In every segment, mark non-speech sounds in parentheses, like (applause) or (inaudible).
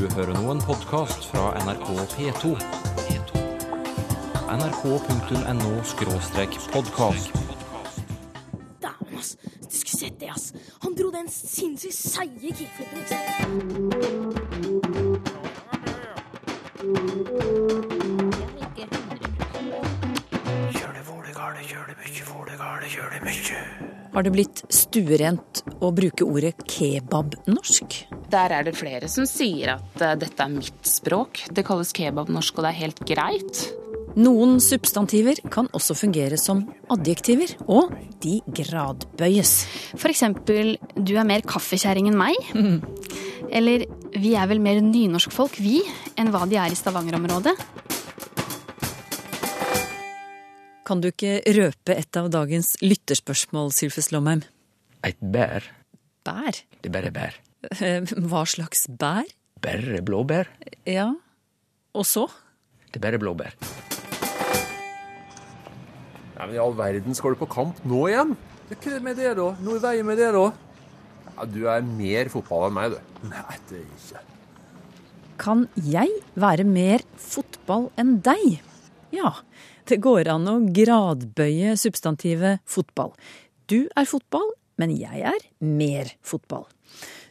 Du hører nå en podkast fra NRK P2. nrk.no podkast. Dæven, ass. Du skulle sett det, ass. Han dro den sinnssykt seige kickflipen. ikke sant? Har det blitt stuerent å bruke ordet kebabnorsk? Der er det flere som sier at eh, dette er mitt språk. Det kalles kebabnorsk, og det er helt greit. Noen substantiver kan også fungere som adjektiver, og de gradbøyes. For eksempel 'du er mer kaffekjerring enn meg'. (laughs) Eller 'vi er vel mer nynorskfolk, vi, enn hva de er i Stavanger-området'. Kan du ikke røpe et av dagens lytterspørsmål, Sylfes Lomheim? Et bær. Bær? Det er bare bær. Eh, Hva slags bær? Bare blåbær. Ja, og så? Det er bare blåbær. Nei, men I all verden, skal du på kamp nå igjen? Hva er det med det, da? Noe i veien med det, da? Ja, Du er mer fotball enn meg, du. Nei, det er ikke. Kan jeg være mer fotball enn deg? Ja, det går an å gradbøye substantivet fotball. Du er fotball, men jeg er mer fotball.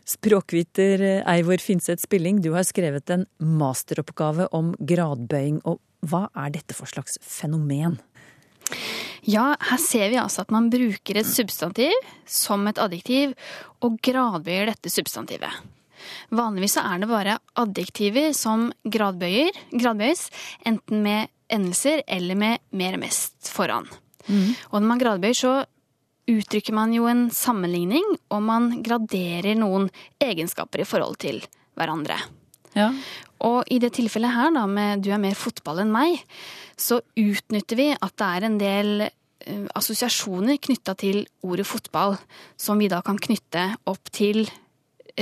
Språkviter Eivor Finseth Spilling, du har skrevet en masteroppgave om gradbøying. Og hva er dette for slags fenomen? Ja, her ser vi altså at man bruker et substantiv som et adjektiv, og gradbøyer dette substantivet. Vanligvis så er det bare adjektiver som gradbøyer, gradbøyes, enten med endelser eller med mer og mest foran. Og når man gradbøyer, så uttrykker man jo en sammenligning, og man graderer noen egenskaper i forhold til hverandre. Ja. Og i det tilfellet her, da, med du er mer fotball enn meg, så utnytter vi at det er en del eh, assosiasjoner knytta til ordet fotball, som vi da kan knytte opp til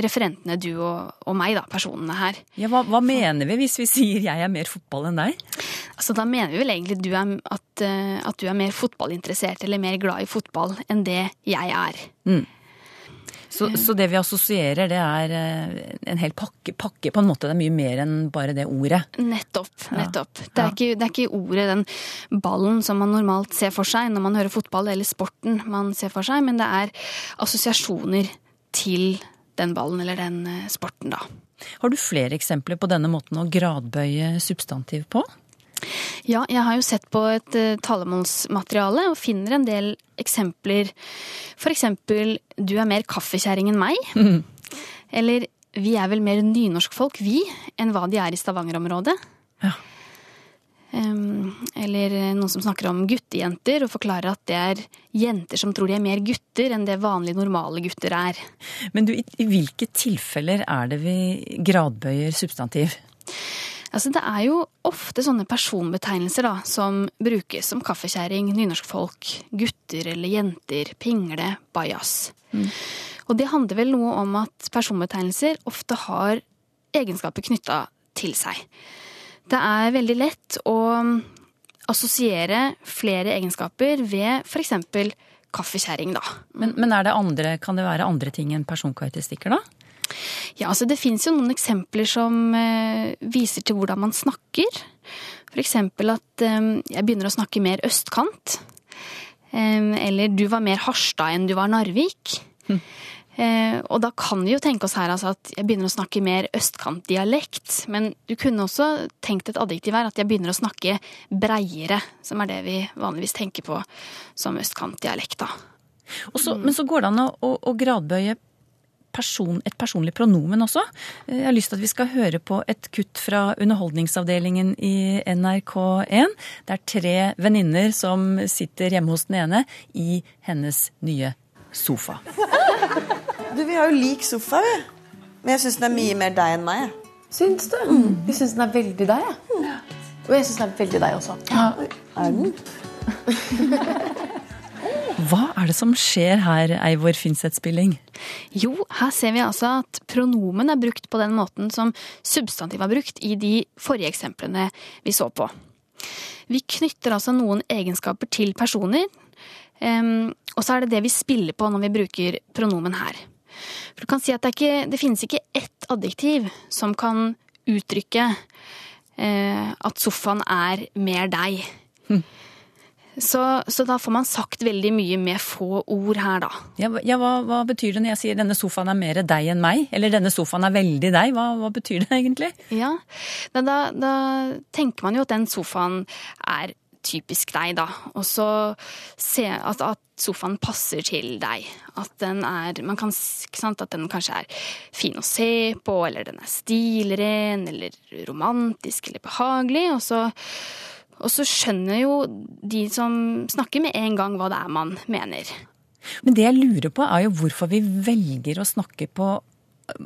referentene du og, og meg, da, personene her. Ja, hva, hva mener vi hvis vi sier jeg er mer fotball enn deg? Altså, da mener vi vel egentlig du er, at, eh, at du er mer fotballinteressert eller mer glad i fotball enn det jeg er. Så, så det vi assosierer, det er eh, en hel pakke, pakke på en måte. Det er mye mer enn bare det ordet. Nettopp. nettopp. Det, er ikke, det er ikke ordet, den ballen som man normalt ser for seg når man hører fotball, eller sporten man ser for seg, men det er assosiasjoner til den ballen eller den eh, sporten, da. Har du flere eksempler på denne måten å gradbøye substantiv på? Ja, jeg har jo sett på et uh, talemålsmateriale og finner en del eksempler. For eksempel 'du er mer kaffekjerring enn meg'. Eller 'vi er vel mer nynorskfolk, vi, enn hva de er i Stavanger-området'. Ja. Eller noen som snakker om guttejenter og forklarer at det er jenter som tror de er mer gutter enn det vanlige, normale gutter er. Men du, i, hvilke tilfeller er det vi gradbøyer substantiv? Altså, det er jo ofte sånne personbetegnelser da, som brukes som kaffekjerring, nynorskfolk, gutter eller jenter, pingle, bajas. Og det handler vel noe om at personbetegnelser ofte har egenskaper knytta til seg. Det er veldig lett å assosiere flere egenskaper ved f.eks. kaffekjerring, da. Men, men er det andre, kan det være andre ting enn personkarakteristikker, da? Ja, altså Det fins jo noen eksempler som eh, viser til hvordan man snakker. Eksempel at eh, jeg begynner å snakke mer østkant. Eh, eller du var mer Harstad enn du var Narvik. Eh, og da kan vi jo tenke oss her altså, at jeg begynner å snakke mer østkantdialekt. Men du kunne også tenkt et adjektiv her, at jeg begynner å snakke breiere. Som er det vi vanligvis tenker på som østkantdialekt, da. Og så, Men så går det an å, å, å gradbøye person, et personlig pronomen også. Jeg har lyst til at vi skal høre på et kutt fra Underholdningsavdelingen i NRK1. Det er tre venninner som sitter hjemme hos den ene i hennes nye sofa. (laughs) Du, Vi har jo lik sofa, vi. Men jeg syns den er mye mer deg enn meg. Syns du? Jeg syns den er veldig deg. jeg. Og jeg syns den er veldig deg også. Ja. Er den? (laughs) Hva er det som skjer her, Eivor Finseth-spilling? Jo, her ser vi altså at pronomen er brukt på den måten som substantiv er brukt i de forrige eksemplene vi så på. Vi knytter altså noen egenskaper til personer, em, og så er det det vi spiller på når vi bruker pronomen her. For du kan si at det, ikke, det finnes ikke ett adjektiv som kan uttrykke eh, at sofaen er mer deg. Så, så da får man sagt veldig mye med få ord her, da. Ja, ja hva, hva betyr det når jeg sier denne sofaen er mer deg enn meg? Eller denne sofaen er veldig deg? Hva, hva betyr det egentlig? Ja, da, da tenker man jo at den sofaen er typisk deg, da. Og så se at, at sofaen passer til deg. At den er Man kan ikke sant, At den kanskje er fin å se på, eller den er stilren, eller romantisk eller behagelig. Og så, og så skjønner jo de som snakker med en gang hva det er man mener. Men det jeg lurer på er jo hvorfor vi velger å snakke på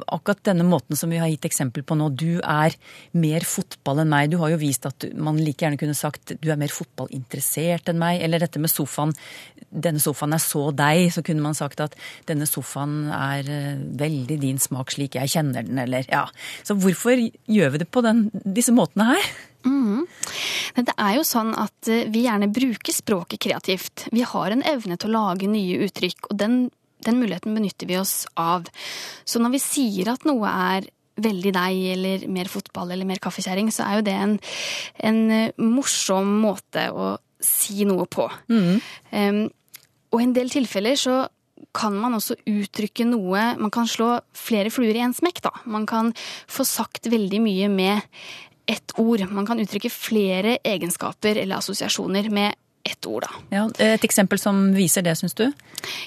akkurat denne måten som vi har gitt eksempel på nå. Du er mer fotball enn meg. Du har jo vist at man like gjerne kunne sagt du er mer fotballinteressert enn meg. Eller dette med sofaen. Denne sofaen er så deg. Så kunne man sagt at denne sofaen er eh, veldig din smak slik jeg kjenner den, eller ja. Så hvorfor gjør vi det på den, disse måtene her? Mm. Men det er jo sånn at eh, vi gjerne bruker språket kreativt. Vi har en evne til å lage nye uttrykk, og den, den muligheten benytter vi oss av. Så når vi sier at noe er veldig deg, eller mer fotball eller mer kaffekjerring, så er jo det en, en eh, morsom måte å si noe på. Um, og i en del tilfeller så kan man også uttrykke noe Man kan slå flere fluer i en smekk, da. Man kan få sagt veldig mye med ett ord. Man kan uttrykke flere egenskaper eller assosiasjoner med ett ord, da. Ja, et eksempel som viser det, syns du?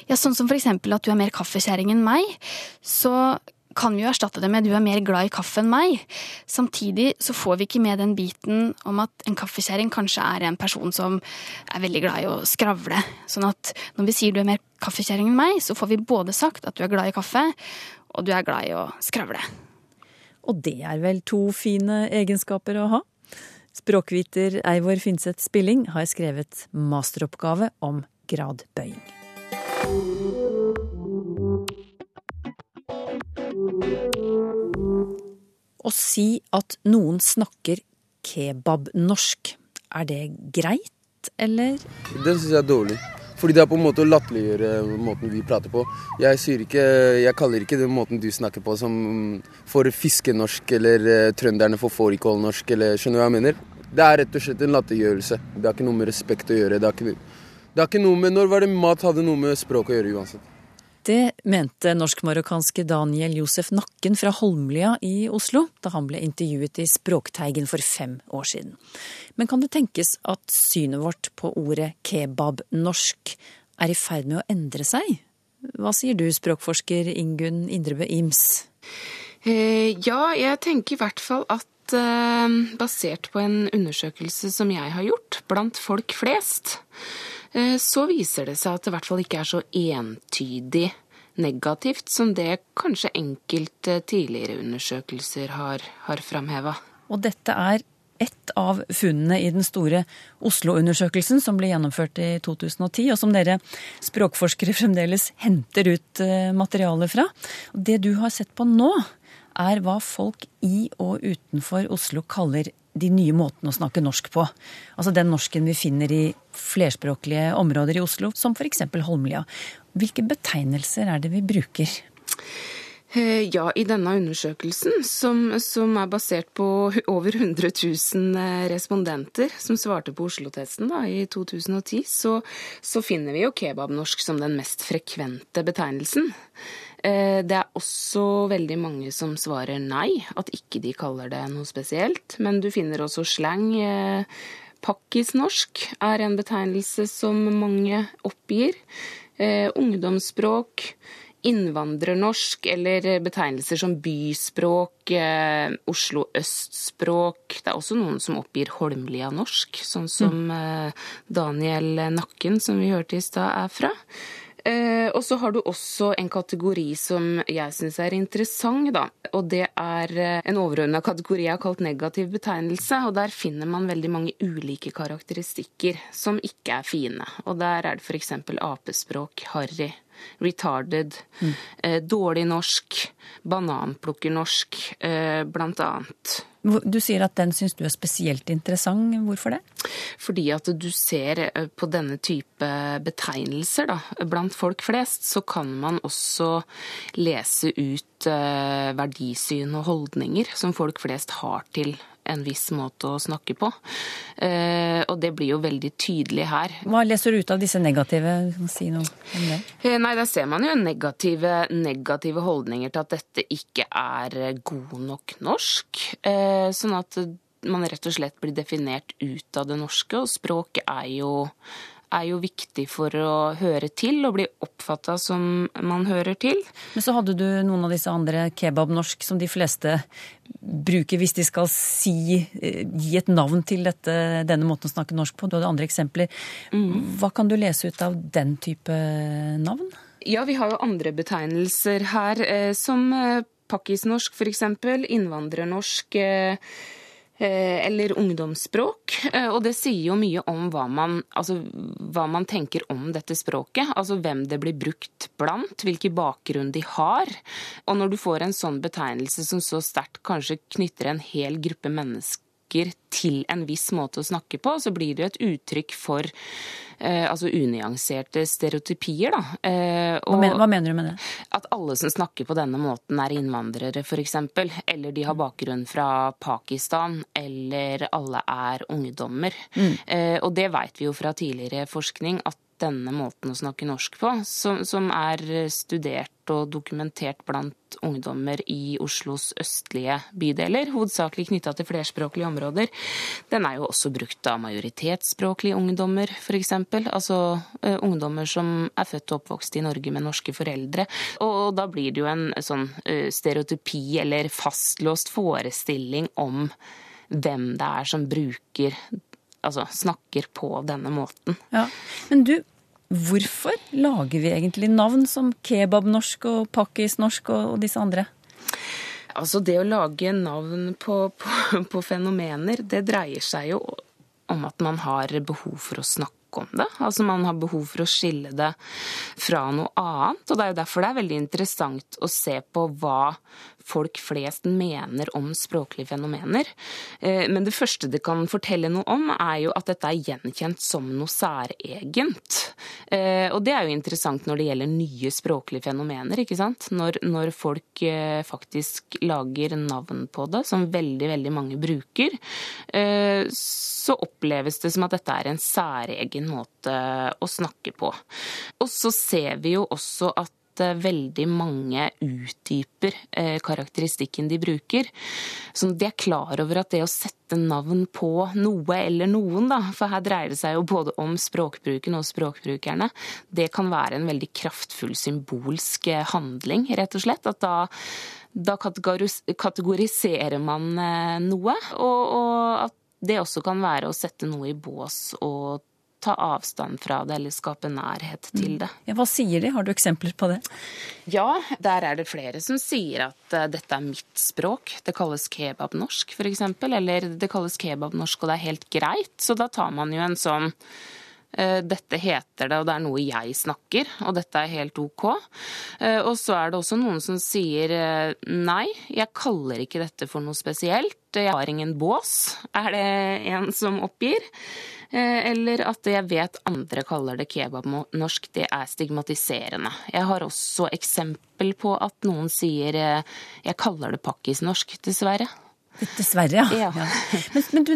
Ja, sånn som for eksempel at du er mer kaffekjerring enn meg, så kan vi jo erstatte det med du er mer glad i kaffe enn meg. Samtidig så får vi ikke med den biten om at en kaffekjerring kanskje er en person som er veldig glad i å skravle. Sånn at når vi sier du er mer kaffekjerring enn meg, så får vi både sagt at du er glad i kaffe, og du er glad i å skravle. Og det er vel to fine egenskaper å ha? Språkviter Eivor Finseth Spilling har skrevet masteroppgave om gradbøying. Å si at noen snakker kebabnorsk, er det greit, eller? Det syns jeg er dårlig. Fordi det er på en måte å latterliggjøre måten vi prater på. Jeg, ikke, jeg kaller ikke den måten du snakker på som for fiskenorsk, eller eh, trønderne for fårikålnorsk, eller skjønner du hva jeg mener? Det er rett og slett en latterliggjørelse. Det har ikke noe med respekt å gjøre. Det har ikke, ikke noe med Når var det mat hadde noe med språk å gjøre uansett? Det mente norsk-marokkanske Daniel Josef Nakken fra Holmlia i Oslo da han ble intervjuet i Språkteigen for fem år siden. Men kan det tenkes at synet vårt på ordet kebab-norsk er i ferd med å endre seg? Hva sier du, språkforsker Ingunn Indrebø Ims? Eh, ja, jeg tenker i hvert fall at eh, basert på en undersøkelse som jeg har gjort blant folk flest, så viser det seg at det i hvert fall ikke er så entydig negativt som det kanskje enkelte tidligere undersøkelser har, har framheva. Og dette er ett av funnene i den store Oslo-undersøkelsen som ble gjennomført i 2010, og som dere språkforskere fremdeles henter ut eh, materiale fra. Det du har sett på nå, er hva folk i og utenfor Oslo kaller de nye måtene å snakke norsk på. Altså den norsken vi finner i flerspråklige områder i Oslo, som f.eks. Holmlia. Hvilke betegnelser er det vi bruker? Eh, Ja, i denne undersøkelsen, som, som er basert på over 100 000 eh, respondenter som svarte på Oslo-testen i 2010, så, så finner vi jo kebabnorsk som den mest frekvente betegnelsen. Eh, Det er også veldig mange som svarer nei, at ikke de kaller det noe spesielt. Men du finner også slang. eh, Pakkisnorsk er en betegnelse som mange oppgir. Eh, ungdomsspråk, innvandrernorsk eller betegnelser som byspråk, eh, Oslo østspråk. Det er også noen som oppgir Holmlia-norsk, sånn som eh, Daniel Nakken, som vi hørte i stad, er fra. Eh, og så har du også en kategori som jeg syns er interessant, da. Og det er eh, en overordna kategori jeg har kalt negativ betegnelse. Og der finner man veldig mange ulike karakteristikker som ikke er fine. Og der er det f.eks. apespråk, harry, retarded, eh, dårlig norsk, bananplukkernorsk, eh, blant annet. Du sier at den syns du er spesielt interessant. Hvorfor det? Fordi at du ser eh, på denne type betegnelser da, blant folk flest, så kan man også lese ut eh, verdisyn og holdninger som folk flest har til en viss måte å snakke på. Eh, og det blir jo veldig tydelig her. Hva leser du ut av disse negative? Si noe om det. Eh, Nei, der ser man jo negative, negative holdninger til at dette ikke er god nok norsk. Eh, Sånn at man rett og slett blir definert ut av det norske, og språket er jo, er jo viktig for å høre til og bli oppfatta som man hører til. Men så hadde du noen av disse andre kebabnorsk som de fleste bruker hvis de skal si, eh, gi et navn til dette, denne måten å snakke norsk på. Du hadde andre eksempler. Hva kan du lese ut av den type navn? Ja, vi har jo andre betegnelser her, eh, som eh, pakkisnorsk f.eks., innvandrernorsk eh, eller ungdomsspråk. Eh, Og det sier jo mye om hva man, altså, hva man tenker om dette språket. Altså hvem det blir brukt blant, hvilken bakgrunn de har. Og når du får en sånn betegnelse som så sterkt kanskje knytter en hel gruppe mennesker til en viss måte å snakke på, så blir det jo et uttrykk for eh, altså unyanserte stereotypier. Da. Eh, Hva, men, hva mener du med det? at alle som snakker på denne måten er innvandrere f.eks., eller de har bakgrunn fra Pakistan, eller alle er ungdommer. Eh, og det vet vi jo fra tidligere forskning at denne måten å snakke norsk på, som, som er studert og dokumentert blant ungdommer i Oslos østlige bydeler, hovedsakelig knytta til flerspråklige områder, den er jo også brukt av majoritetsspråklige ungdommer, f.eks. Altså uh, ungdommer som er født og oppvokst i Norge med norske foreldre. Og da blir det jo en sånn uh, stereotypi eller fastlåst forestilling om hvem det er som bruker Altså snakker på denne måten. Ja. Men du, hvorfor lager vi egentlig navn som kebabnorsk og pakkisnorsk og, disse andre? Altså det å lage navn på, på, på fenomener, det dreier seg jo om at man har behov for å snakke om det. Altså man har behov for å skille det fra noe annet. Og det er jo derfor det er veldig interessant å se på hva folk flest mener om språklige fenomener. Eh, Men det første det kan fortelle noe om, er jo at dette er gjenkjent som noe særegent. Eh, Og det er jo interessant når det gjelder nye språklige fenomener, ikke sant. Når, når folk eh, faktisk lager navn på det, som veldig, veldig mange bruker, så oppleves det som at dette er en særegen måte å snakke på. Og så ser vi jo også at eh, veldig mange utdyper eh, karakteristikken de bruker. Så de er klar over at det å sette navn på noe eller noen, da, for her dreier det seg jo både om språkbruken og språkbrukerne, det kan være en veldig kraftfull symbolsk eh, handling, rett og slett. At da da kategoriserer man noe, og, og at det også kan være å sette noe i bås og ta avstand fra det, eller skape nærhet til det. Ja, hva sier de? Har du eksempler på det? Ja, der er det flere som sier at eh, dette er mitt språk. Det kalles kebabnorsk, f.eks. Eller det kalles kebabnorsk, og det er helt greit. Så da tar man jo en sånn dette heter det, og det er noe jeg snakker, og dette er helt ok. Eh, Og så er det også noen som sier eh, nei, jeg kaller ikke dette for noe spesielt, jeg har ingen bås, er det en som oppgir. Eh, Eller at jeg vet andre kaller det kebabnorsk, det er stigmatiserende. Jeg har også eksempel på at noen sier eh, jeg kaller det pakkisnorsk, dessverre. Dessverre, ja. Ja. Men, men du,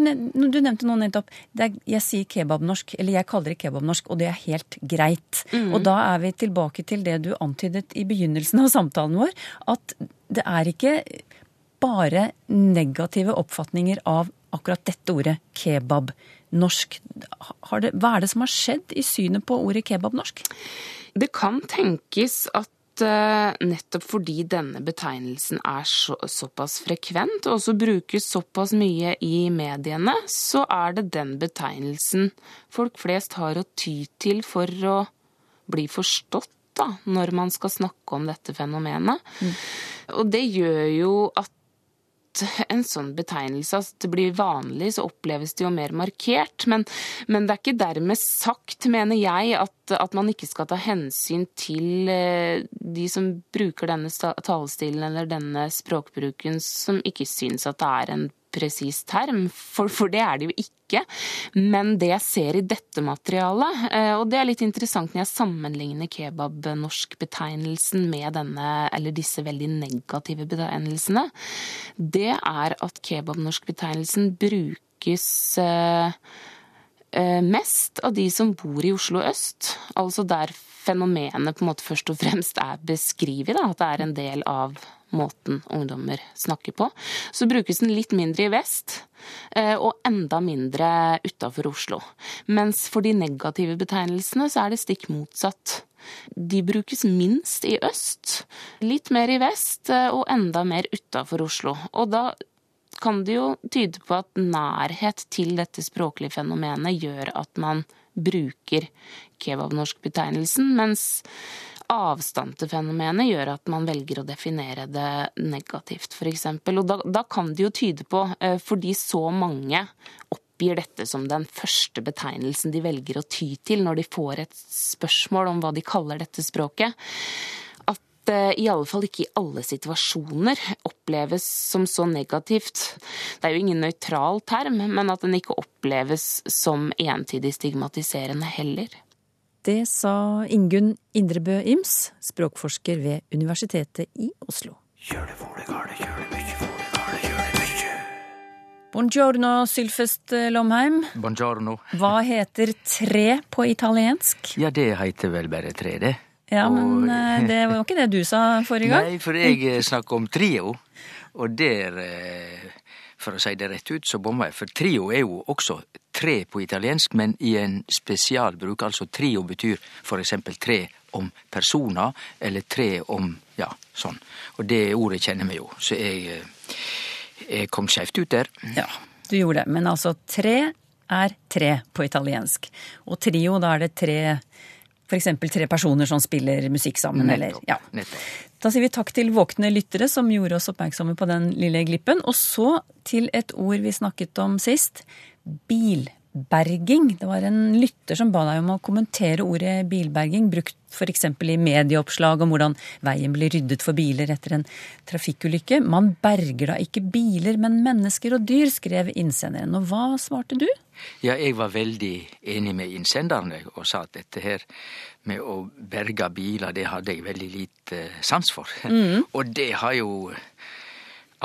du nevnte noe nettopp er, Jeg sier kebabnorsk, eller jeg kaller det kebabnorsk, og det er helt greit. Og da er vi tilbake til det du antydet i begynnelsen av samtalen vår, at det er ikke bare negative oppfatninger av akkurat dette ordet kebabnorsk. Har det, hva er det som har skjedd i synet på ordet kebabnorsk? Det kan tenkes at eh, nettopp fordi denne betegnelsen er så, såpass frekvent, og også brukes såpass mye i mediene, så er det den betegnelsen folk flest har å ty til for å bli forstått da, når man skal snakke om dette fenomenet. Og det gjør jo at en sånn betegnelse at det blir vanlig, så oppleves det jo mer markert. Men, men det er ikke dermed sagt, mener jeg, at, at, man ikke skal ta hensyn til eh, de som bruker denne talestilen eller denne språkbruken, som ikke syns at det er en presis term, for, for, det er det jo ikke. Men det jeg ser i dette materialet, eh, og det er litt interessant når jeg sammenligner kebab-norsk-betegnelsen med denne, eller disse veldig negative betegnelsene, det er at kebab-norsk-betegnelsen brukes eh, eh, mest av de som bor i Oslo øst, altså der fenomenet på en måte først og fremst er beskrevet, at det er en del av måten ungdommer snakker på. Så brukes den litt mindre i vest, eh, og enda mindre utafor Oslo. Mens for de negative betegnelsene så er det stikk motsatt. De brukes minst i øst, litt mer i vest eh, og enda mer utafor Oslo. Og da kan det jo tyde på at nærhet til dette språklige fenomenet gjør at man bruker kebabnorsk-betegnelsen, mens avstand til fenomenet gjør at man velger å definere det negativt, f.eks. Og da, da, kan det jo tyde på, eh, fordi så mange oppgir dette som den første betegnelsen de velger å ty til når de får et spørsmål om hva de kaller dette språket, i alle fall ikke i alle situasjoner oppleves som så negativt. Det er jo ingen nøytral term, men at den ikke oppleves som entydig stigmatiserende heller. Det sa Ingunn Indrebø Ims, språkforsker ved Universitetet i Oslo. Buongiorno, Sylfest Lomheim. Buongiorno. Hva heter tre på italiensk? Ja, det heter vel bare tre, det. Ja, men og... Eh, det var ikke det du sa forrige gang? Nei, for jeg eh, snakker om trio, og der eh, for å si det rett ut, så bomma jeg. For trio er jo også tre på italiensk, men i en spesialbruk. Altså trio betyr for eksempel tre om personer, eller tre om ja, sånn. Og det ordet kjenner vi jo, så jeg, jeg kom skeivt ut der. Ja, du gjorde det. Men altså tre er tre på italiensk. Og trio, da er det tre f.eks. tre personer som spiller musikk sammen. Nettopp, eller, ja. nettopp. Da sier vi takk til våkne lyttere som gjorde oss oppmerksomme på den lille glippen. Og så til et ord vi snakket om sist. Bilberging. Det var en lytter som ba deg om å kommentere ordet bilberging, brukt f.eks. i medieoppslag om hvordan veien blir ryddet for biler etter en trafikkulykke. Man berger da ikke biler, men mennesker og dyr, skrev innsenderen. Og hva svarte du? Ja, jeg var veldig enig med innsenderen og sa at dette her med å berge biler, det hadde jeg veldig lite sans for. (laughs) Mm. (laughs) og det har jo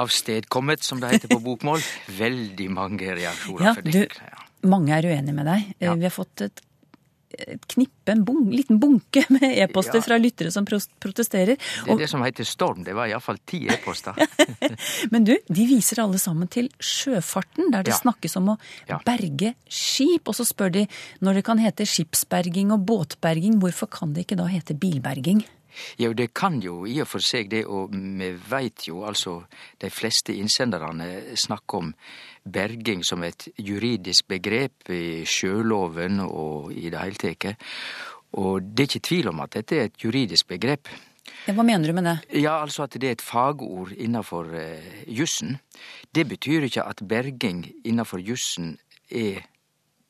avstedkommet, som det heter på bokmål, (laughs) veldig mange reaksjoner ja, for det. Du. Mange er uenige med deg. Ja. Vi har fått et et knippe, en bun liten bunke (laughs) med e-poster ja. fra lyttere som protesterer. Det er det som heter storm. Det var iallfall ti e-poster. (laughs) Men du, de viser alle sammen til sjøfarten, der det ja. snakkes om å berge skip. Og så spør de når det kan hete skipsberging og båtberging, hvorfor kan det ikke da hete bilberging? Jo, det kan jo i og for seg det, og vi veit jo altså de fleste innsenderne snakker om berging som et juridisk begrep i sjøloven og i det hele tatt. Og det er ikke tvil om at dette er et juridisk begrep. Ja, hva mener du med det? Ja, altså At det er et fagord innenfor uh, jussen. Det betyr ikke at berging innenfor jussen er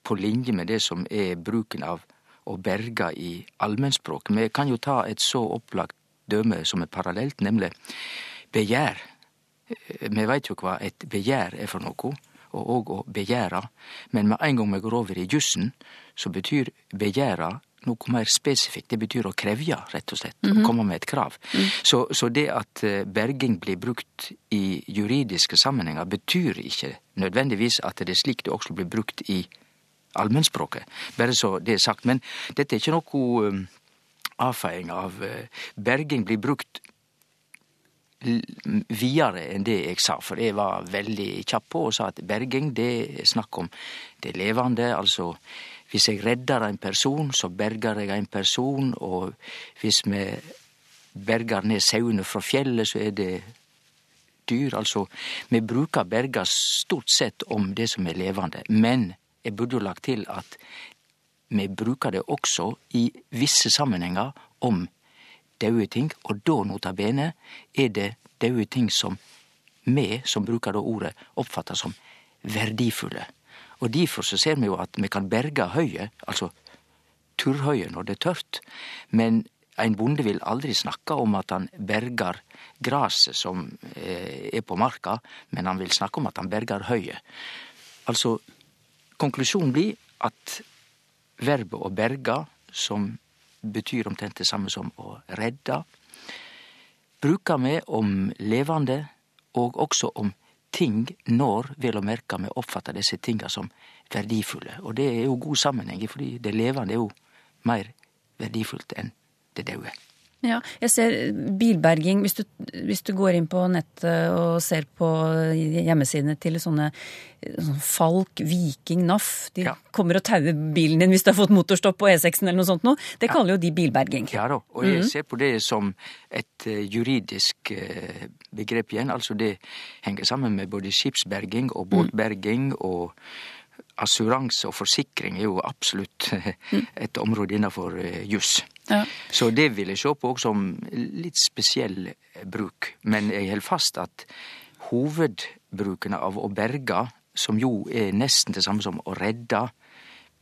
på linje med det som er bruken av å berge i allmennspråk. Vi kan jo ta et så opplagt døme som er parallelt, nemlig begjær. Vi veit jo hva et begjær er for noe, og òg å begjære, men med en gang vi går over i jussen, så betyr begjære noe mer spesifikt. Det betyr å krevje, rett og slett. Mm -hmm. Å komme med et krav. Mm. Så, så, det at eh, berging blir brukt i juridiske sammenhenger, betyr ikke nødvendigvis at det er slik det også blir brukt i allmennspråket. Bare så det er sagt. Men dette er ikke noe um, avfeiing av uh, Berging blir brukt videre enn det jeg sa, for jeg var veldig kjapp på og sa at berging, det er snakk om det levende. Altså hvis jeg redder en person, så berger jeg en person, og hvis vi berger ned sauene fra fjellet, så er det dyr. Altså, vi bruker berger stort sett om det som er levende, men jeg burde jo lagt til at vi bruker det også i visse sammenhenger om daue ting, og da, nota bene, er det daue ting som vi som bruker da ordet, oppfatter som verdifulle. Og Derfor så ser vi jo at vi kan berge høyet, altså turrhøyet når det er tørt, men ein bonde vil aldri snakke om at han bergar graset som eh, er på marka, men han vil snakke om at han bergar høyet. Altså, konklusjonen blir at verbet å berga, som betyr omtrent det samme som å redde, brukar vi om levande, og også om ting når, vel å merke, vi oppfattar disse tinga som verdifulle. Og det er jo god sammenheng, fordi det levende er jo meir verdifullt enn det daue. Ja, jeg ser bilberging hvis du, hvis du, går inn på nettet og ser på hjemmesidene til sånne, sånne Falk, Viking, NAF. De ja. kommer og tauer bilen din hvis du har fått motorstopp på E6-en eller noe sånt noe. Det ja. kaller jo de bilberging. Ja da, og jeg mm. ser på det som et uh, juridisk uh, begrep igjen. Altså det henger sammen med både skipsberging og båtberging mm. og assuranse og forsikring er jo absolutt (laughs) mm. et område innafor uh, juss. Ja. Så det vil jeg se på òg som litt spesiell bruk. Men jeg held fast at hovedbruken av å berge, som jo er nesten det samme som å redde,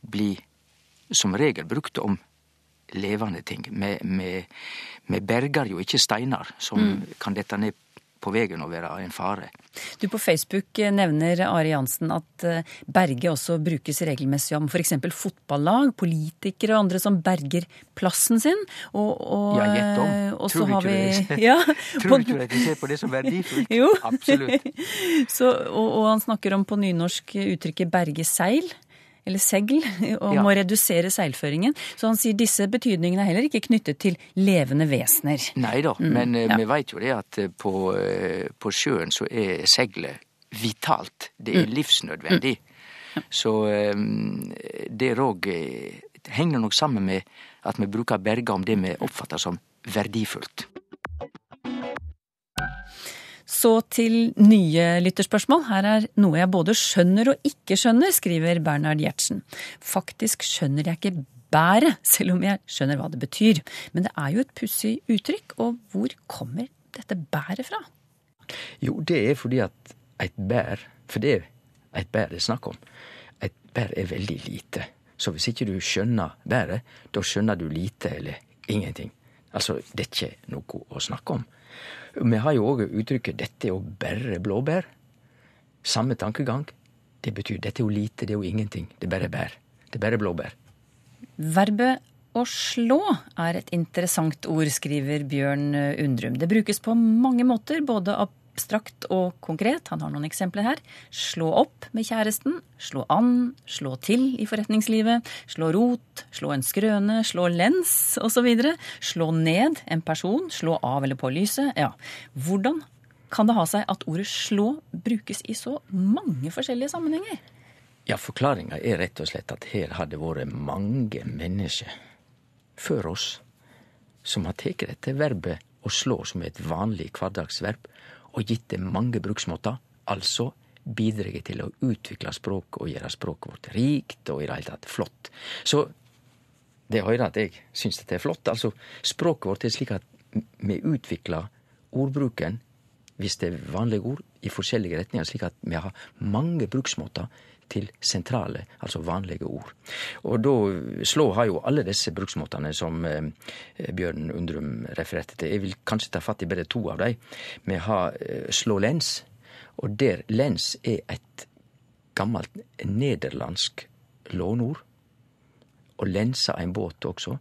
blir som regel brukt om levende ting. Vi berger jo ikke steinar som mm. kan dette ned på veien å være en fare. Du På Facebook nevner Ari Jansen at eh, berge også brukes regelmessig om f.eks. fotballag, politikere og andre som berger plassen sin. Og, og, ja, gjett om. Eh, og (laughs) (laughs) Tror du ikke vi, ja, Tror du ikke de ser på det som verdifullt? jo. Absolutt. (laughs) Så, og, og han snakker om på nynorsk uttrykket 'berge seil' eller segl, (laughs) og ja. må redusere seilføringen. Så han sier disse betydningene er heller ikke knyttet til levende vesener. Nei da, mm, men eh, ja. vi veit jo det at eh, på, eh, på, sjøen så er seglet vitalt. Det er mm. livsnødvendig. Mm. Så det òg henger nok sammen med at vi bruker berga om det vi oppfatter som verdifullt. Så til nye lytterspørsmål. Her er noe jeg både skjønner og ikke skjønner, skriver Bernhard Gjertsen. Faktisk skjønner jeg ikke bæret, selv om jeg skjønner hva det betyr. Men det er jo et pussig uttrykk, og hvor kommer dette bæret fra? Jo, det er fordi at et bær, for det er et bær det er snakk om, et bær er veldig lite. Så hvis ikke du skjønner bæret, da skjønner du lite eller ingenting. Altså, det er ikke noe å snakke om. Vi har jo òg uttrykket 'dette er jo bare blåbær'. Samme tankegang. Det betyr 'dette er jo lite, det er jo ingenting'. Det er bare bær. Det er bare blåbær. Verbet å slå er et interessant ord, skriver Bjørn Undrum. Det brukes på mange måter, både av abstrakt og konkret. Han har noen eksempler her. Slå opp med kjæresten. Slå an. Slå til i forretningslivet. Slå rot. Slå en skrøne. Slå lens osv. Slå ned en person. Slå av eller på lyset. Ja, hvordan kan det ha seg at ordet slå brukes i så mange forskjellige sammenhenger? Ja, Forklaringa er rett og slett at her har det vært mange mennesker før oss som har tatt dette verbet å slå som et vanlig hverdagsverb, og gitt det mange bruksmåter, altså bidreg til å utvikle språket og gjøre språket vårt rikt og i det hele tatt flott. Så det høyrer at jeg syns dette er flott. Altså, språket vårt er slik at vi utvikler ordbruken, hvis det er vanlige ord, i forskjellige retninger, slik at vi har mange bruksmåter til sentrale, altså vanlige ord. Og da Slå har jo alle disse bruksmåtene som eh, Bjørn Undrum refererte til. Jeg vil kanskje ta fatt i bare to av dem. Vi har eh, slå lens, og der lens er et gammelt nederlandsk lånord. Og lensa en båt også.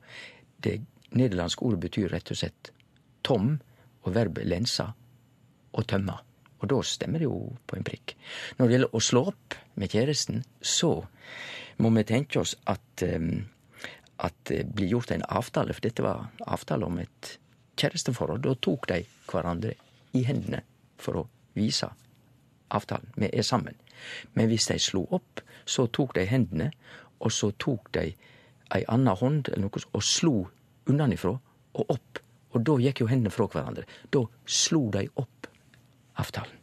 Det nederlandske ordet betyr rett og slett tom, og verbet lensa og tømma. Og da stemmer det jo på en prikk. Når det gjelder å slå opp med kjæresten, så må vi tenke oss um, at det blir gjort en avtale, for dette var avtale om et kjæresteforhold. Da tok de hverandre i hendene for å vise avtalen. Vi er sammen. Men hvis de slo opp, så tok de hendene, og så tok de ei anna hånd eller noe, og slo unnanifrå og opp. Og da gikk jo hendene fra hverandre. Da slo de opp avtalen.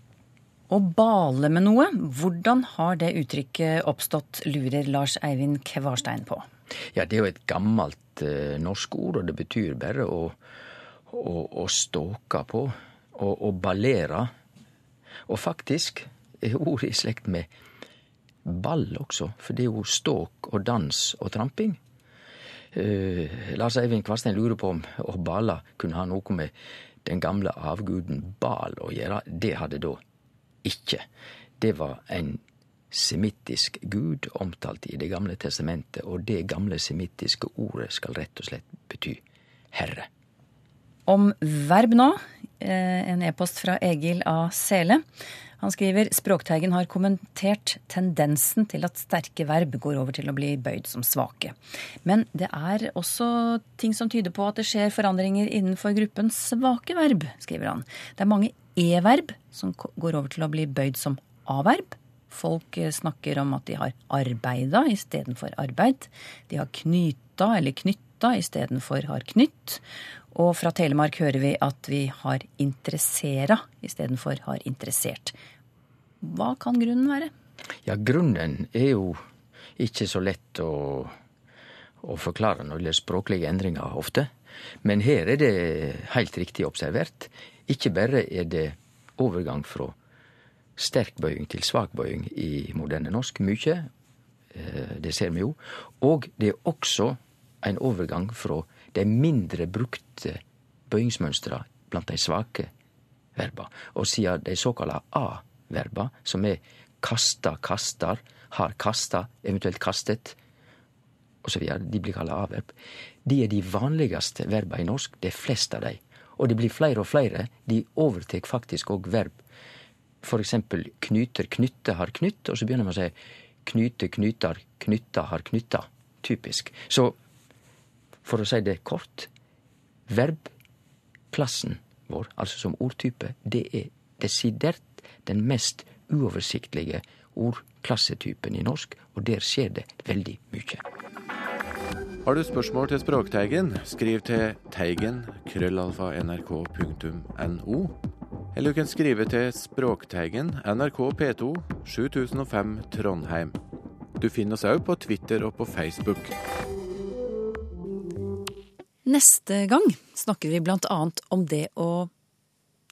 Å bale med noe, hvordan har det uttrykket oppstått, lurer Lars Eivind Kvarstein på? Ja, det er jo et gammelt uh, norsk ord, og det betyr bare å, å, å ståke på. Å, å ballere. Og faktisk er ordet i slekt med ball også, for det er jo ståk og dans og tramping. Uh, Lars Eivind Kvarstein lurer på om å bale kunne ha noe med den gamle avguden Bal å gjøre. Det hadde da ikke. Det var en semittisk gud omtalt i Det gamle testamentet, og det gamle semittiske ordet skal rett og slett bety herre. Om verb nå, en e-post fra Egil A. Sele. Han skriver Språkteigen har kommentert tendensen til at sterke verb går over til å bli bøyd som svake. Men det er også ting som tyder på at det skjer forandringer innenfor gruppen svake verb, skriver han. Det er mange e-verb som går over til å bli bøyd som a-verb. Folk eh, snakker om at de har arbeida istedenfor arbeid. De har knyta eller knytta istedenfor har knytt. Og fra Telemark hører vi at vi har interessera istedenfor har interessert. Hva kan grunnen være? Ja, grunnen er jo ikke så lett å, å forklare når det gjelder språklige endringer ofte. Men her er det helt riktig observert. Ikke bare er det overgang fra sterk bøying til svak bøying i moderne norsk. Mykje. Eh, det ser vi jo. Og det er også en overgang fra de mindre brukte bøyingsmønstra blant de svake verba. Og siden de såkalla A-verba, som er kasta, kastar, har kasta, eventuelt kastet, osv., de blir kalla A-verb, de er de vanligste verba i norsk. Det er flest av dem. Og det blir flere og flere. De overtek faktisk òg verb for eksempel knyter, knytte, har knytt, og så begynner man å si knyte, knyter, knytta, har knytta. Typisk. Så for å si det kort verbklassen vår, altså som ordtype, det er desidert den mest uoversiktlige ordklassetypen i norsk, og der skjer det veldig mye. Har du spørsmål til Språkteigen, skriv til teigen krøllalfa nrk.no. Eller du kan skrive til Språkteigen, NRK P2, 7005 Trondheim. Du finner oss òg på Twitter og på Facebook. Neste gang snakker vi blant annet om det å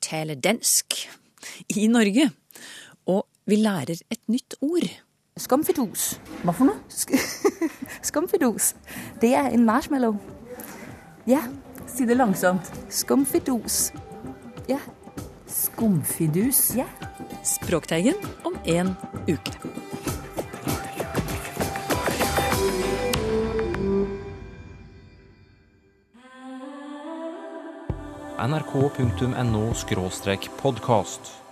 tale dansk i Norge. Og vi lærer et nytt ord. Skumfidus. Hva for noe? Skumfidus. (laughs) Det er en marshmallow. Ja. Si det langsomt. Skumfidus. Ja. Skumfidus. Ja. Språkteigen om en uke. nrk.no podkast.